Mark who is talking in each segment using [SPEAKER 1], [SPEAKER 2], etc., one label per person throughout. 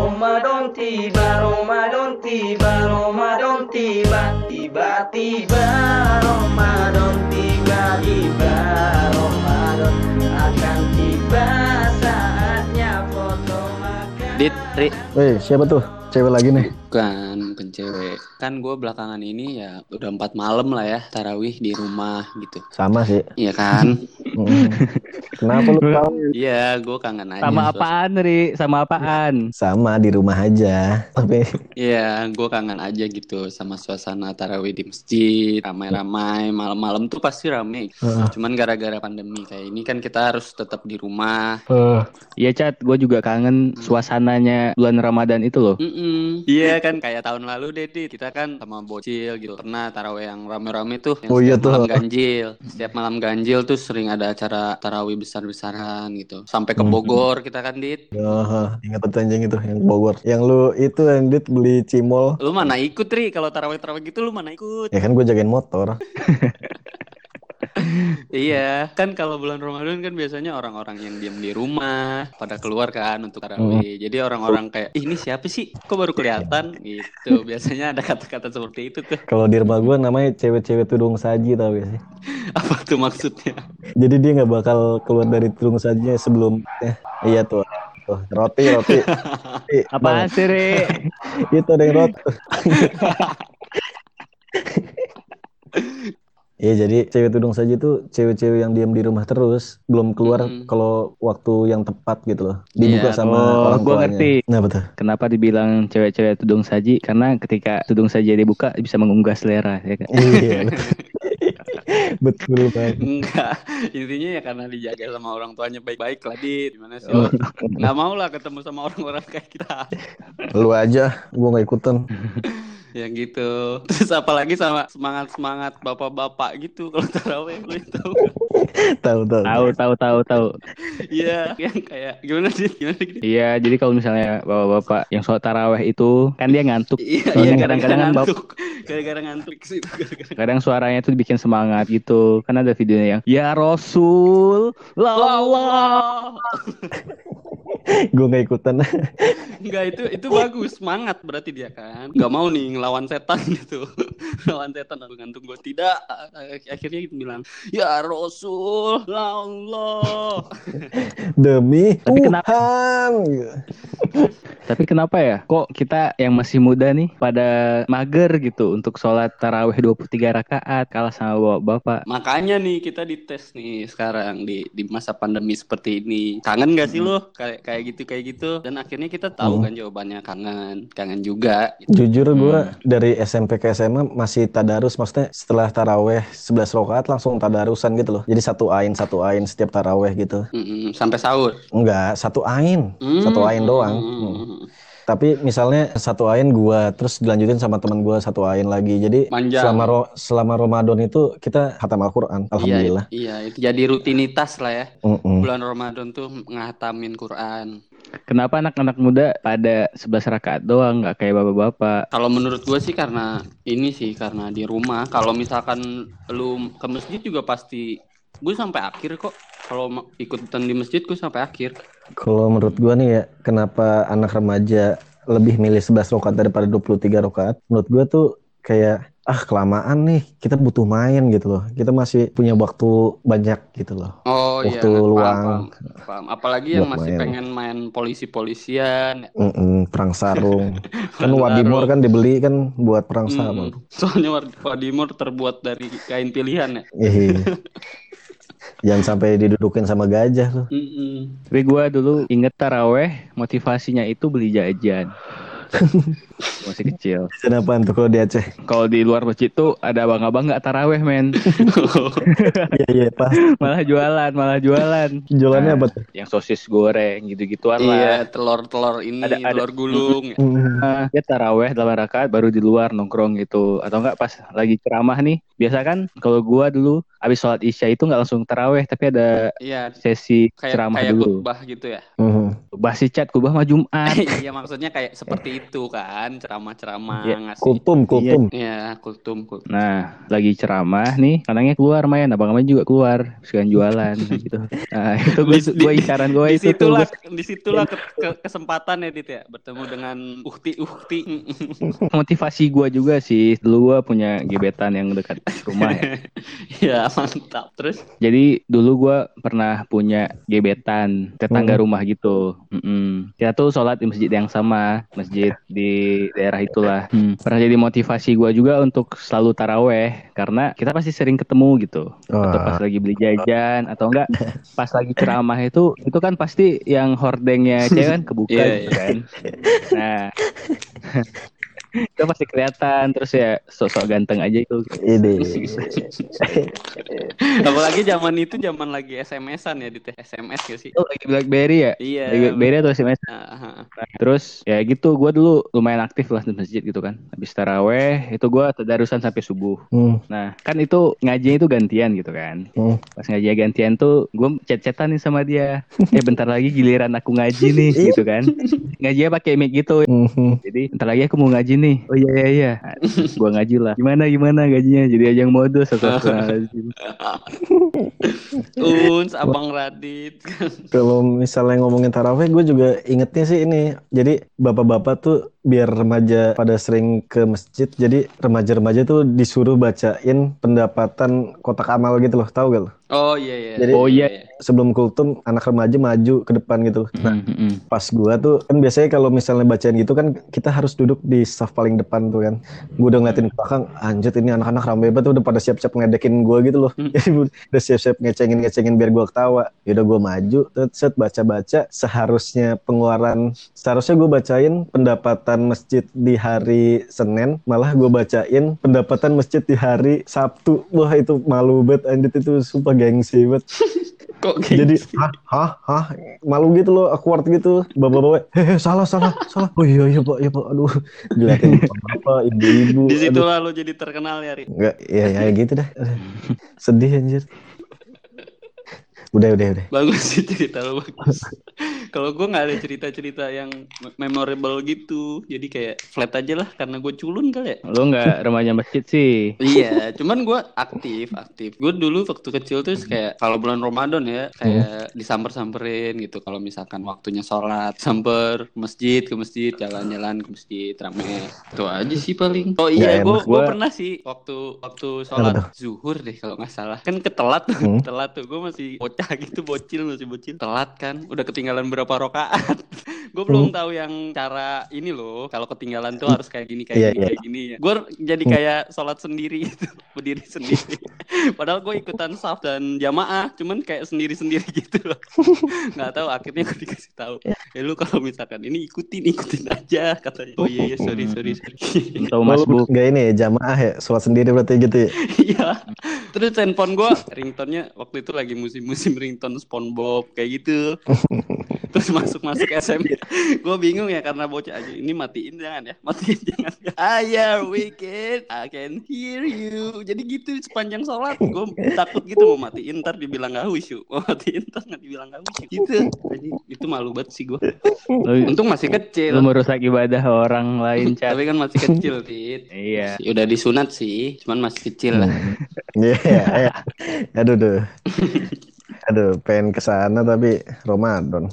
[SPEAKER 1] Ramadan tiba, Ramadan tiba, Ramadan tiba, tiba-tiba Ramadan tiba, tiba Ramadan akan tiba saatnya foto makan.
[SPEAKER 2] Dit, Ri,
[SPEAKER 3] Weh, siapa tuh? Cewek lagi nih.
[SPEAKER 2] bukan, bukan cewek. Kan gue belakangan ini ya udah empat malam lah ya tarawih di rumah gitu.
[SPEAKER 3] Sama sih.
[SPEAKER 2] Iya kan?
[SPEAKER 3] Mm. Kenapa lu tahu?
[SPEAKER 2] Iya, gue kangen aja.
[SPEAKER 4] Sama apaan, Ri? Sama apaan?
[SPEAKER 3] Sama di rumah aja. Tapi
[SPEAKER 2] Iya, gue kangen aja gitu sama suasana tarawih di masjid, ramai-ramai, malam-malam tuh pasti rame.
[SPEAKER 3] Heeh.
[SPEAKER 2] Cuman gara-gara pandemi kayak ini kan kita harus tetap di rumah.
[SPEAKER 4] Iya, Cat. Gue juga kangen suasananya bulan Ramadan itu loh.
[SPEAKER 2] Mm-mm. Iya kan kayak tahun lalu deh Dit. kita kan sama bocil gitu pernah tarawih yang rame-rame tuh yang
[SPEAKER 3] Oh iya
[SPEAKER 2] setiap malam
[SPEAKER 3] tuh.
[SPEAKER 2] ganjil setiap malam ganjil tuh sering ada acara tarawih besar-besaran gitu sampai ke. Bogor kita kan Dit
[SPEAKER 3] oh, ingat tuh anjing itu yang Bogor. Yang lu itu yang dit beli cimol.
[SPEAKER 2] lu mana ikut Ri kalau tarawih-tarawih gitu lu mana ikut
[SPEAKER 3] Ya kan gue jagain motor.
[SPEAKER 2] iya kan kalau bulan Ramadan kan biasanya orang-orang yang diam di rumah pada keluar kan untuk tarawih jadi orang-orang kayak "Ih, ini siapa sih kok baru kelihatan gitu biasanya ada kata-kata seperti itu tuh
[SPEAKER 3] Kalau di rumah gue namanya cewek-cewek tudung saji tau gak sih?
[SPEAKER 2] apa tuh maksudnya
[SPEAKER 3] Jadi dia nggak bakal keluar dari tudung sajinya sebelum eh, iya tuh. Tuh, roti roti. Bang.
[SPEAKER 4] sih, Ri?
[SPEAKER 3] Itu ada yang roti. Iya jadi cewek tudung saji itu cewek-cewek yang diam di rumah terus belum keluar
[SPEAKER 2] Mm.
[SPEAKER 3] kalau waktu yang tepat gitu loh dibuka
[SPEAKER 2] Iya.
[SPEAKER 3] sama
[SPEAKER 4] Oh,
[SPEAKER 3] orang
[SPEAKER 4] gua
[SPEAKER 3] tuanya.
[SPEAKER 4] ngerti.
[SPEAKER 3] Nah betul.
[SPEAKER 4] Kenapa dibilang cewek-cewek tudung saji? Karena ketika tudung saji dibuka bisa mengunggah selera, ya kan?
[SPEAKER 3] Iya betul. betul banget.
[SPEAKER 2] Enggak, intinya ya karena dijaga sama orang tuanya baik-baik lah, Dit. Gimana sih lo? Nggak mau lah ketemu sama orang-orang kayak kita.
[SPEAKER 3] Lu aja, gua nggak ikutan.
[SPEAKER 2] Ya gitu. Terus apalagi sama semangat-semangat bapak-bapak gitu kalau tarawih lu itu.
[SPEAKER 3] Tahu tahu.
[SPEAKER 4] Tahu, tahu, tahu, tahu.
[SPEAKER 2] Iya, yang kayak gimana sih? Gimana gitu?
[SPEAKER 4] Iya, jadi kalau misalnya bapak-bapak yang sholat taraweh itu kan dia ngantuk.
[SPEAKER 2] Iya,
[SPEAKER 4] Soalnya
[SPEAKER 2] iya
[SPEAKER 4] kadang-kadang kan
[SPEAKER 2] ngantuk. Gara-gara ngantuk sih.
[SPEAKER 4] Kadang suaranya tuh bikin semangat gitu. Kan ada videonya yang Ya Rasul, la Allah.
[SPEAKER 3] Gua nggak ikutan.
[SPEAKER 2] Enggak itu itu bagus, semangat berarti dia kan. Enggak mau nih ngelawan setan gitu. ngelawan setan aku ngantuk gue tidak. Akhirnya gitu bilang, "Ya Rasul, la Allah."
[SPEAKER 3] Demi
[SPEAKER 4] Tapi kenapa-
[SPEAKER 3] Tuhan. Gitu.
[SPEAKER 4] Tapi kenapa ya? Kok kita yang masih muda nih pada mager gitu untuk sholat taraweh 23 rakaat kalah sama bapak-bapak.
[SPEAKER 2] Makanya nih kita dites nih sekarang di di masa pandemi seperti ini. Kangen gak sih lo kayak kayak gitu kayak gitu? Dan akhirnya kita tahu
[SPEAKER 3] Hmm.
[SPEAKER 2] kan jawabannya kangen, kangen juga. gitu.
[SPEAKER 3] Jujur gua
[SPEAKER 4] Hmm.
[SPEAKER 3] dari SMP ke SMA masih tadarus maksudnya setelah taraweh 11 rakaat langsung tadarusan gitu loh. Jadi satu ain satu ain setiap taraweh gitu.
[SPEAKER 2] Mm-mm, sampai sahur.
[SPEAKER 3] Enggak, satu ain. Satu ain doang. Hmm.
[SPEAKER 2] Mm.
[SPEAKER 3] Tapi misalnya satu ain gua terus dilanjutin sama teman gua satu ain lagi. Jadi
[SPEAKER 2] Panjang.
[SPEAKER 3] selama ro- selama Ramadan itu kita khatam Al-Qur'an. Alhamdulillah.
[SPEAKER 2] Iya, iya, itu jadi rutinitas lah ya.
[SPEAKER 3] Mm-mm.
[SPEAKER 2] Bulan Ramadan tuh ngatamin Quran.
[SPEAKER 4] Kenapa anak-anak muda pada 11 rakaat doang nggak kayak bapak-bapak?
[SPEAKER 2] Kalau menurut gue sih karena ini sih karena di rumah. Kalau misalkan lu ke masjid juga pasti gue sampai akhir kok. Kalau ikutan di masjid gue sampai akhir.
[SPEAKER 3] Kalau menurut gua nih ya, kenapa anak remaja lebih milih 11 rakaat daripada 23 rakaat? Menurut gua tuh kayak ah kelamaan nih, kita butuh main gitu loh. Kita masih punya waktu banyak gitu loh.
[SPEAKER 2] Oh iya,
[SPEAKER 3] Waktu
[SPEAKER 2] paham,
[SPEAKER 3] luang.
[SPEAKER 2] paham, paham. Apalagi yang masih
[SPEAKER 3] main.
[SPEAKER 2] pengen main polisi-polisian.
[SPEAKER 3] Mm-mm, perang sarung. kan Wadimor kan dibeli kan buat perang sarung.
[SPEAKER 2] Mm, soalnya Wad- Wadimor terbuat dari kain pilihan ya.
[SPEAKER 3] Jangan sampai didudukin sama gajah tuh.
[SPEAKER 2] Mm-mm.
[SPEAKER 4] Tapi gua dulu inget taraweh motivasinya itu beli jajan. Masih kecil.
[SPEAKER 3] Jajan apaan tuh kalau di Aceh?
[SPEAKER 4] Kalau di luar masjid tuh ada abang-abang nggak taraweh men,
[SPEAKER 3] Iya iya pas.
[SPEAKER 4] malah jualan, malah jualan.
[SPEAKER 3] Jualannya
[SPEAKER 4] Nah,
[SPEAKER 3] apa tuh?
[SPEAKER 4] Yang sosis goreng gitu-gituan
[SPEAKER 2] Iya,
[SPEAKER 4] lah.
[SPEAKER 2] telur-telur ini,
[SPEAKER 4] Ada- ada-
[SPEAKER 2] telur gulung. ya.
[SPEAKER 4] Nah, dia taraweh dalam rakaat baru di luar nongkrong gitu atau enggak pas lagi ceramah nih biasa kan kalau gua dulu abis sholat isya itu nggak langsung taraweh tapi ada
[SPEAKER 2] Iya,
[SPEAKER 4] sesi
[SPEAKER 2] kayak
[SPEAKER 4] ceramah
[SPEAKER 2] kayak
[SPEAKER 4] dulu
[SPEAKER 2] khutbah gitu ya.
[SPEAKER 3] Mhm.
[SPEAKER 4] basi chat kubah mah Jumat
[SPEAKER 2] Iya, maksudnya kayak seperti itu kan ceramah-ceramah
[SPEAKER 4] Iya,
[SPEAKER 2] ngasih
[SPEAKER 3] Kultum, kultum.
[SPEAKER 2] ya kultum kultum
[SPEAKER 4] Nah, lagi ceramah nih, anaknya keluar main, abang-abang juga keluar, sekalian jualan gitu. Nah, itu gue
[SPEAKER 2] Di-
[SPEAKER 4] gue isaran gue itu tuh.
[SPEAKER 2] di
[SPEAKER 4] situlah
[SPEAKER 2] di situlah ke- ke- kesempatan ya Dit ya bertemu dengan ukti ukti
[SPEAKER 4] motivasi gue juga sih. Dulu gue punya gebetan yang dekat rumah ya.
[SPEAKER 2] ya mantap terus
[SPEAKER 4] Jadi dulu gue pernah punya gebetan tetangga
[SPEAKER 3] Hmm.
[SPEAKER 4] rumah gitu. Mm-mm. Kita tuh sholat di masjid yang sama, masjid di daerah itulah. Hmm. Pernah jadi motivasi gue juga untuk selalu taraweh karena kita pasti sering ketemu gitu. Atau pas lagi beli jajan atau enggak pas lagi ceramah itu itu kan pasti yang hordengnya cewek kan kebuka
[SPEAKER 2] Iya,
[SPEAKER 4] gitu kan. Nah. itu pasti kelihatan terus ya sok-sok ganteng aja itu.
[SPEAKER 3] ini.
[SPEAKER 2] apalagi zaman itu zaman lagi SMS-an ya Dit ya SMS gak sih
[SPEAKER 4] Itu lagi BlackBerry ya?
[SPEAKER 2] iya
[SPEAKER 4] Lagi BlackBerry atau SMS?
[SPEAKER 2] Ah, ah, ah.
[SPEAKER 4] Nah, terus ya gitu gue dulu lumayan aktif lah di masjid gitu kan habis taraweh itu gue tadarusan sampai subuh
[SPEAKER 3] Hmm,
[SPEAKER 4] nah kan itu ngajinya itu gantian gitu kan
[SPEAKER 3] hmm.
[SPEAKER 4] pas ngaji gantian tuh gue chat-chatan nih sama dia eh bentar lagi giliran aku ngaji nih gitu kan ngajinya pakai mic gitu
[SPEAKER 3] Mhm.
[SPEAKER 4] jadi bentar lagi aku mau ngaji nih oh iya iya iya. Nah, gue ngaji lah. Gimana gimana gajinya? Jadi ajang modus astagfirullahaladzim.
[SPEAKER 2] Uns abang Radit.
[SPEAKER 3] Kalau misalnya ngomongin taraweh, gue juga ingetnya sih ini. Jadi bapak-bapak tuh biar remaja pada sering ke masjid, jadi remaja-remaja tuh disuruh bacain pendapatan kotak amal gitu loh, tahu gak lo?
[SPEAKER 2] oh iya iya
[SPEAKER 3] Jadi-
[SPEAKER 4] Oh, iya.
[SPEAKER 3] Sebelum kultum, anak remaja maju ke depan gitu. loh. Nah,
[SPEAKER 4] Mm, mm.
[SPEAKER 3] pas gua tuh kan biasanya kalau misalnya bacain gitu kan kita harus duduk di saf paling depan tuh kan. Gue udah ngeliatin ke belakang, anjir ini anak-anak rame banget tuh udah pada siap-siap ngedekin gua gitu loh.
[SPEAKER 2] Hmm.
[SPEAKER 3] Jadi udah siap-siap ngecengin-ngecengin biar gua ketawa. Yaudah gua maju, set baca-baca. Seharusnya pengeluaran, seharusnya gua bacain pendapatan masjid di hari Senin, malah gua bacain pendapatan masjid di hari Sabtu. Wah itu malu banget, anjir itu sumpah gengsi banget.
[SPEAKER 2] kok
[SPEAKER 3] Jadi
[SPEAKER 2] gitu
[SPEAKER 3] hah? Hah? Hah? Malu gitu loh awkward gitu. Bapak-bapak hehe salah salah salah. Oh iya iya pak iya pak. Aduh diliatin bapak ibu-ibu.
[SPEAKER 2] Di situ lo jadi terkenal ya Ri.
[SPEAKER 3] Enggak ya ya gitu dah. Sedih anjir. Udah udah udah.
[SPEAKER 2] Bagus sih cerita lo bagus kalau gue nggak ada cerita-cerita yang me- memorable gitu jadi kayak flat aja lah karena gue culun kali ya
[SPEAKER 4] lo nggak remaja masjid sih
[SPEAKER 2] Iya, cuman gue aktif, aktif. Gue dulu waktu kecil tuh kayak kalau bulan Ramadan ya, kayak disamper-samperin gitu. Kalau misalkan waktunya sholat, samper ke masjid, ke masjid, jalan-jalan ke masjid, rame. Itu aja sih paling. Oh iya, gue gue
[SPEAKER 4] Gua-
[SPEAKER 2] pernah sih waktu waktu sholat zuhur deh kalau nggak salah. Kan ketelat,
[SPEAKER 3] Hmm.
[SPEAKER 2] telat tuh. Gue masih bocah gitu, bocil masih bocil. Telat kan, udah ketinggalan berapa rokaat. gue belum tahu yang cara ini loh. Kalau ketinggalan tuh harus kayak gini, kayak
[SPEAKER 3] Iya,
[SPEAKER 2] gini, kayak gini. Gue jadi kayak sholat sendiri gitu, berdiri sendiri. Padahal gue ikutan saf dan jamaah, cuman kayak sendiri-sendiri gitu loh. Nggak tahu akhirnya gue dikasih tahu. Ya lu kalau misalkan ini ikutin, ikutin aja katanya. Oh iya, iya sorry, sorry, sorry.
[SPEAKER 4] atau masbuk
[SPEAKER 3] Enggak ini ya jamaah ya sholat sendiri berarti gitu ya
[SPEAKER 2] Iya. Terus handphone gue, ringtone-nya waktu itu lagi musim-musim ringtone SpongeBob kayak gitu. Terus masuk-masuk SMS. gue bingung ya karena bocah aja. Ini matiin jangan ya, matiin jangan. I am wicked, I can hear you. Jadi gitu sepanjang sholat. Gue takut gitu mau matiin ntar dibilang gak khusyuk. Mau matiin ntar nggak dibilang gak khusyuk. Gitu. Jadi, itu malu banget sih gue. Untung masih kecil.
[SPEAKER 4] lo merusak ibadah orang lain cat
[SPEAKER 2] Tapi kan masih kecil, Tit.
[SPEAKER 4] iya
[SPEAKER 2] Udah disunat sih, cuman masih kecil lah.
[SPEAKER 3] Iya, iya. Aduh, duh. Aduh, pengen ke sana tapi Ramadan.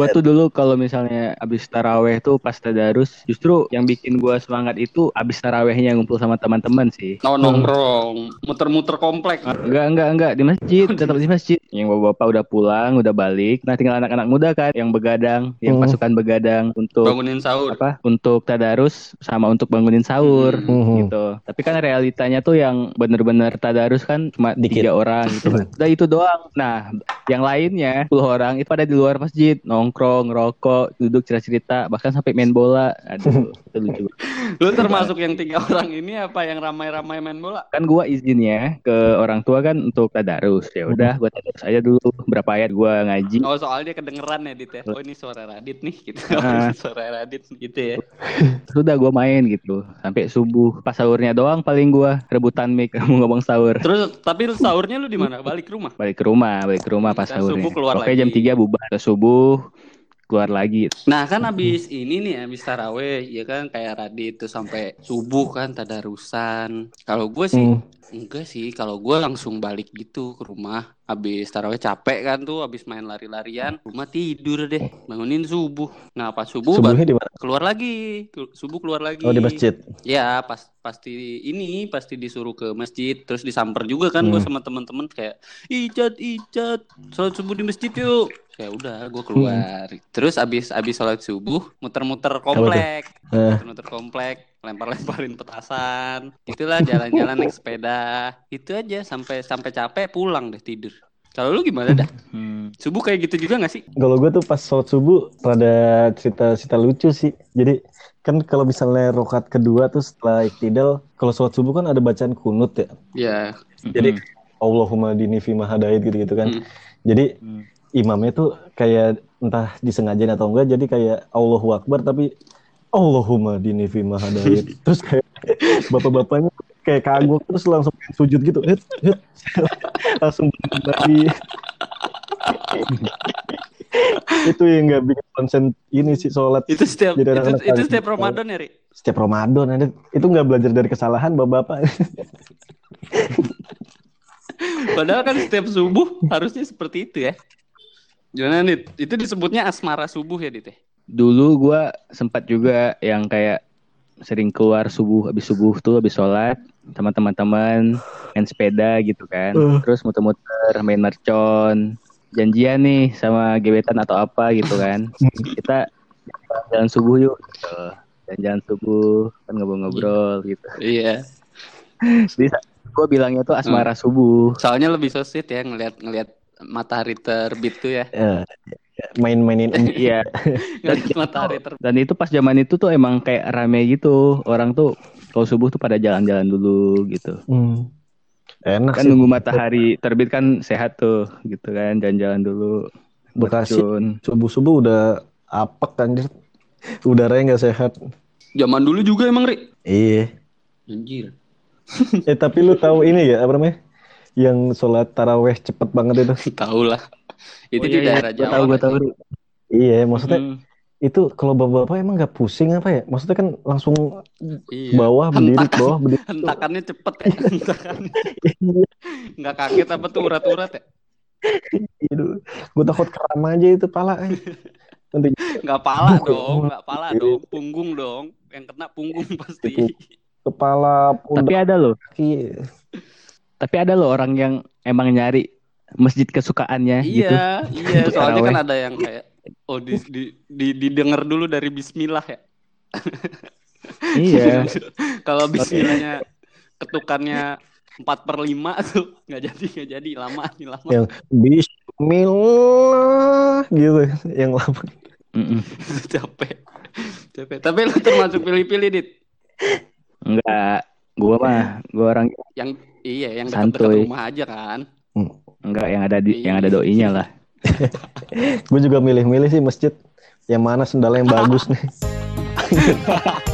[SPEAKER 4] Gua tuh dulu kalau misalnya abis taraweh tuh pas tadarus, justru yang bikin gua semangat itu abis tarawehnya ngumpul sama teman-teman sih.
[SPEAKER 2] Oh, nongkrong, muter-muter komplek.
[SPEAKER 4] Enggak, enggak, enggak di masjid, tetap di masjid. Yang bapak-bapak udah pulang, udah balik. Nah, tinggal anak-anak muda kan yang begadang, yang
[SPEAKER 3] Hmm.
[SPEAKER 4] pasukan begadang untuk
[SPEAKER 2] Bangunin sahur.
[SPEAKER 4] apa? Untuk tadarus sama untuk bangunin sahur
[SPEAKER 3] Hmm.
[SPEAKER 4] gitu. Tapi kan realitanya tuh yang bener-bener tadarus kan cuma
[SPEAKER 3] Dikit.
[SPEAKER 4] tiga orang gitu. Udah itu doang. Nah, yang lainnya 10 orang itu pada di luar masjid, nongkrong, ngerokok, duduk cerita-cerita, bahkan sampai main bola. Aduh, itu lucu.
[SPEAKER 2] Lu termasuk yang tiga orang ini apa yang ramai-ramai main bola?
[SPEAKER 4] Kan gua izinnya ke orang tua kan untuk tadarus. Ya udah, gua tadarus aja dulu berapa ayat gua ngaji.
[SPEAKER 2] Oh soalnya kedengeran ya Dit ya. Oh ini suara Radit nih gitu. Ini suara Radit gitu ya.
[SPEAKER 4] Sudah gua main gitu sampai subuh. Pas sahurnya doang paling gua rebutan mic mau ngomong sahur.
[SPEAKER 2] Terus tapi sahurnya lu di mana? Balik ke rumah.
[SPEAKER 4] Balik ke rumah, balik ke rumah pas
[SPEAKER 2] Kita
[SPEAKER 4] sahurnya.
[SPEAKER 2] subuh keluar
[SPEAKER 4] Oke,
[SPEAKER 2] lagi.
[SPEAKER 4] jam 3 bubar. Ke subuh keluar lagi.
[SPEAKER 2] Nah kan abis ini nih abis taraweh ya kan kayak Radit tuh sampai subuh kan tadarusan. Kalau gue sih
[SPEAKER 3] Hmm.
[SPEAKER 2] enggak sih kalau gue langsung balik gitu ke rumah. Abis taraweh capek kan tuh abis main lari-larian rumah tidur deh bangunin subuh. Nah pas subuh
[SPEAKER 3] Subuhnya
[SPEAKER 2] keluar lagi subuh keluar lagi.
[SPEAKER 3] Oh di masjid.
[SPEAKER 2] Ya pas pasti ini pasti disuruh ke masjid terus disamper juga kan gue
[SPEAKER 3] Hmm.
[SPEAKER 2] sama teman-teman kayak ijat ijat sholat subuh di masjid yuk. Kayak udah gue keluar. Terus abis abis sholat subuh muter-muter komplek.
[SPEAKER 3] Eh.
[SPEAKER 2] muter-muter komplek lempar-lemparin petasan. Itulah jalan-jalan naik sepeda. Itu aja sampai sampai capek pulang deh tidur. Kalau lu gimana dah?
[SPEAKER 4] Hmm.
[SPEAKER 2] subuh kayak gitu juga gak sih?
[SPEAKER 3] Kalau gue tuh pas sholat subuh rada cerita-cerita lucu sih. Jadi kan kalau misalnya rokat kedua tuh setelah iktidal, kalau sholat subuh kan ada bacaan kunut ya.
[SPEAKER 2] ya
[SPEAKER 3] Jadi Allahumma dini fi mahadait gitu-gitu kan.
[SPEAKER 2] Hmm.
[SPEAKER 3] Jadi
[SPEAKER 4] Hmm.
[SPEAKER 3] imamnya tuh kayak entah disengajain atau enggak jadi kayak Allahu Akbar tapi Allahumma dini fi mahadait. terus kayak bapak-bapaknya kayak kagok terus langsung sujud gitu. Hit, hit. langsung lagi. itu yang nggak bikin konsen ini sih sholat
[SPEAKER 2] itu setiap
[SPEAKER 3] Jadi
[SPEAKER 2] itu, itu setiap. Ramadan ya Ri
[SPEAKER 3] setiap Ramadan ada itu nggak belajar dari kesalahan bapak-bapak
[SPEAKER 2] Padahal kan setiap subuh harusnya seperti itu ya. Gimana nih? Itu disebutnya asmara subuh ya, Dit? ya?
[SPEAKER 4] Dulu gua sempat juga yang kayak sering keluar subuh habis subuh tuh habis sholat sama teman-teman main sepeda gitu kan.
[SPEAKER 3] Uh.
[SPEAKER 4] Terus muter-muter main mercon. Janjian nih sama gebetan atau apa gitu kan. Kita jalan subuh yuk. Gitu. Jalan-jalan subuh kan ngobrol-ngobrol gitu.
[SPEAKER 2] Iya.
[SPEAKER 4] Jadi gue bilangnya tuh asmara subuh.
[SPEAKER 2] Soalnya lebih so sweet ya ngelihat ngelihat matahari terbit tuh ya.
[SPEAKER 3] Ya, main-mainin
[SPEAKER 4] Iya.
[SPEAKER 2] Ngelihat matahari terbit.
[SPEAKER 4] Dan itu pas zaman itu tuh emang kayak rame gitu. Orang tuh kalau subuh tuh pada jalan-jalan dulu gitu.
[SPEAKER 3] Hmm. Enak
[SPEAKER 4] Kan
[SPEAKER 3] sih
[SPEAKER 4] nunggu matahari terbit kan sehat tuh gitu kan. Jalan-jalan dulu.
[SPEAKER 3] Bekasi subuh-subuh udah apek anjir udaranya nggak sehat
[SPEAKER 2] Zaman dulu juga emang, Ri.
[SPEAKER 3] iya
[SPEAKER 2] Anjir.
[SPEAKER 3] eh tapi lu tahu ini ya apa namanya yang sholat taraweh cepet banget itu
[SPEAKER 2] Tahu lah. Itu
[SPEAKER 4] Oh,
[SPEAKER 2] di
[SPEAKER 4] iya, iya.
[SPEAKER 2] daerah
[SPEAKER 4] Gua
[SPEAKER 2] Jawa.
[SPEAKER 4] tahu, gua
[SPEAKER 2] nggak
[SPEAKER 4] tahu.
[SPEAKER 2] sih?
[SPEAKER 4] Ri.
[SPEAKER 3] iya maksudnya
[SPEAKER 4] Hmm.
[SPEAKER 3] Itu kalau bapak-bapak emang nggak pusing apa ya maksudnya kan langsung
[SPEAKER 2] Iya.
[SPEAKER 3] bawah berdiri
[SPEAKER 2] Hentakan-
[SPEAKER 3] bawah berdiri
[SPEAKER 2] Hentakannya cepet ya. Hentakannya. Nggak kaget apa tuh urat-urat ya?
[SPEAKER 3] gue takut keram aja itu pala eh. nanti
[SPEAKER 2] Nggak pala dong, nggak pala dong. Punggung dong. Yang kena punggung pasti.
[SPEAKER 3] Itu. kepala
[SPEAKER 4] Tapi
[SPEAKER 3] pundak
[SPEAKER 4] ada loh.
[SPEAKER 3] kaki
[SPEAKER 4] Tapi ada loh orang yang emang nyari masjid kesukaannya gitu.
[SPEAKER 2] Iya, iya. Soalnya kan ada yang kayak oh di, di, di didengar dulu dari Bismillah ya.
[SPEAKER 4] Iya.
[SPEAKER 2] Kalau Bismillahnya ketukannya 4 per 5 tuh nggak jadi nggak jadi lama nih lama.
[SPEAKER 3] yang Bismillah gitu yang lama
[SPEAKER 2] capek capek. Tapi lu termasuk pilih-pilih dit.
[SPEAKER 4] Enggak. Gua mah, gua orang
[SPEAKER 2] Yang iya yang dekat-dekat
[SPEAKER 4] Santuy.
[SPEAKER 2] rumah aja kan.
[SPEAKER 4] enggak yang ada di yang ada doinya lah.
[SPEAKER 3] Gue juga milih-milih sih masjid. Yang mana sendalnya yang bagus nih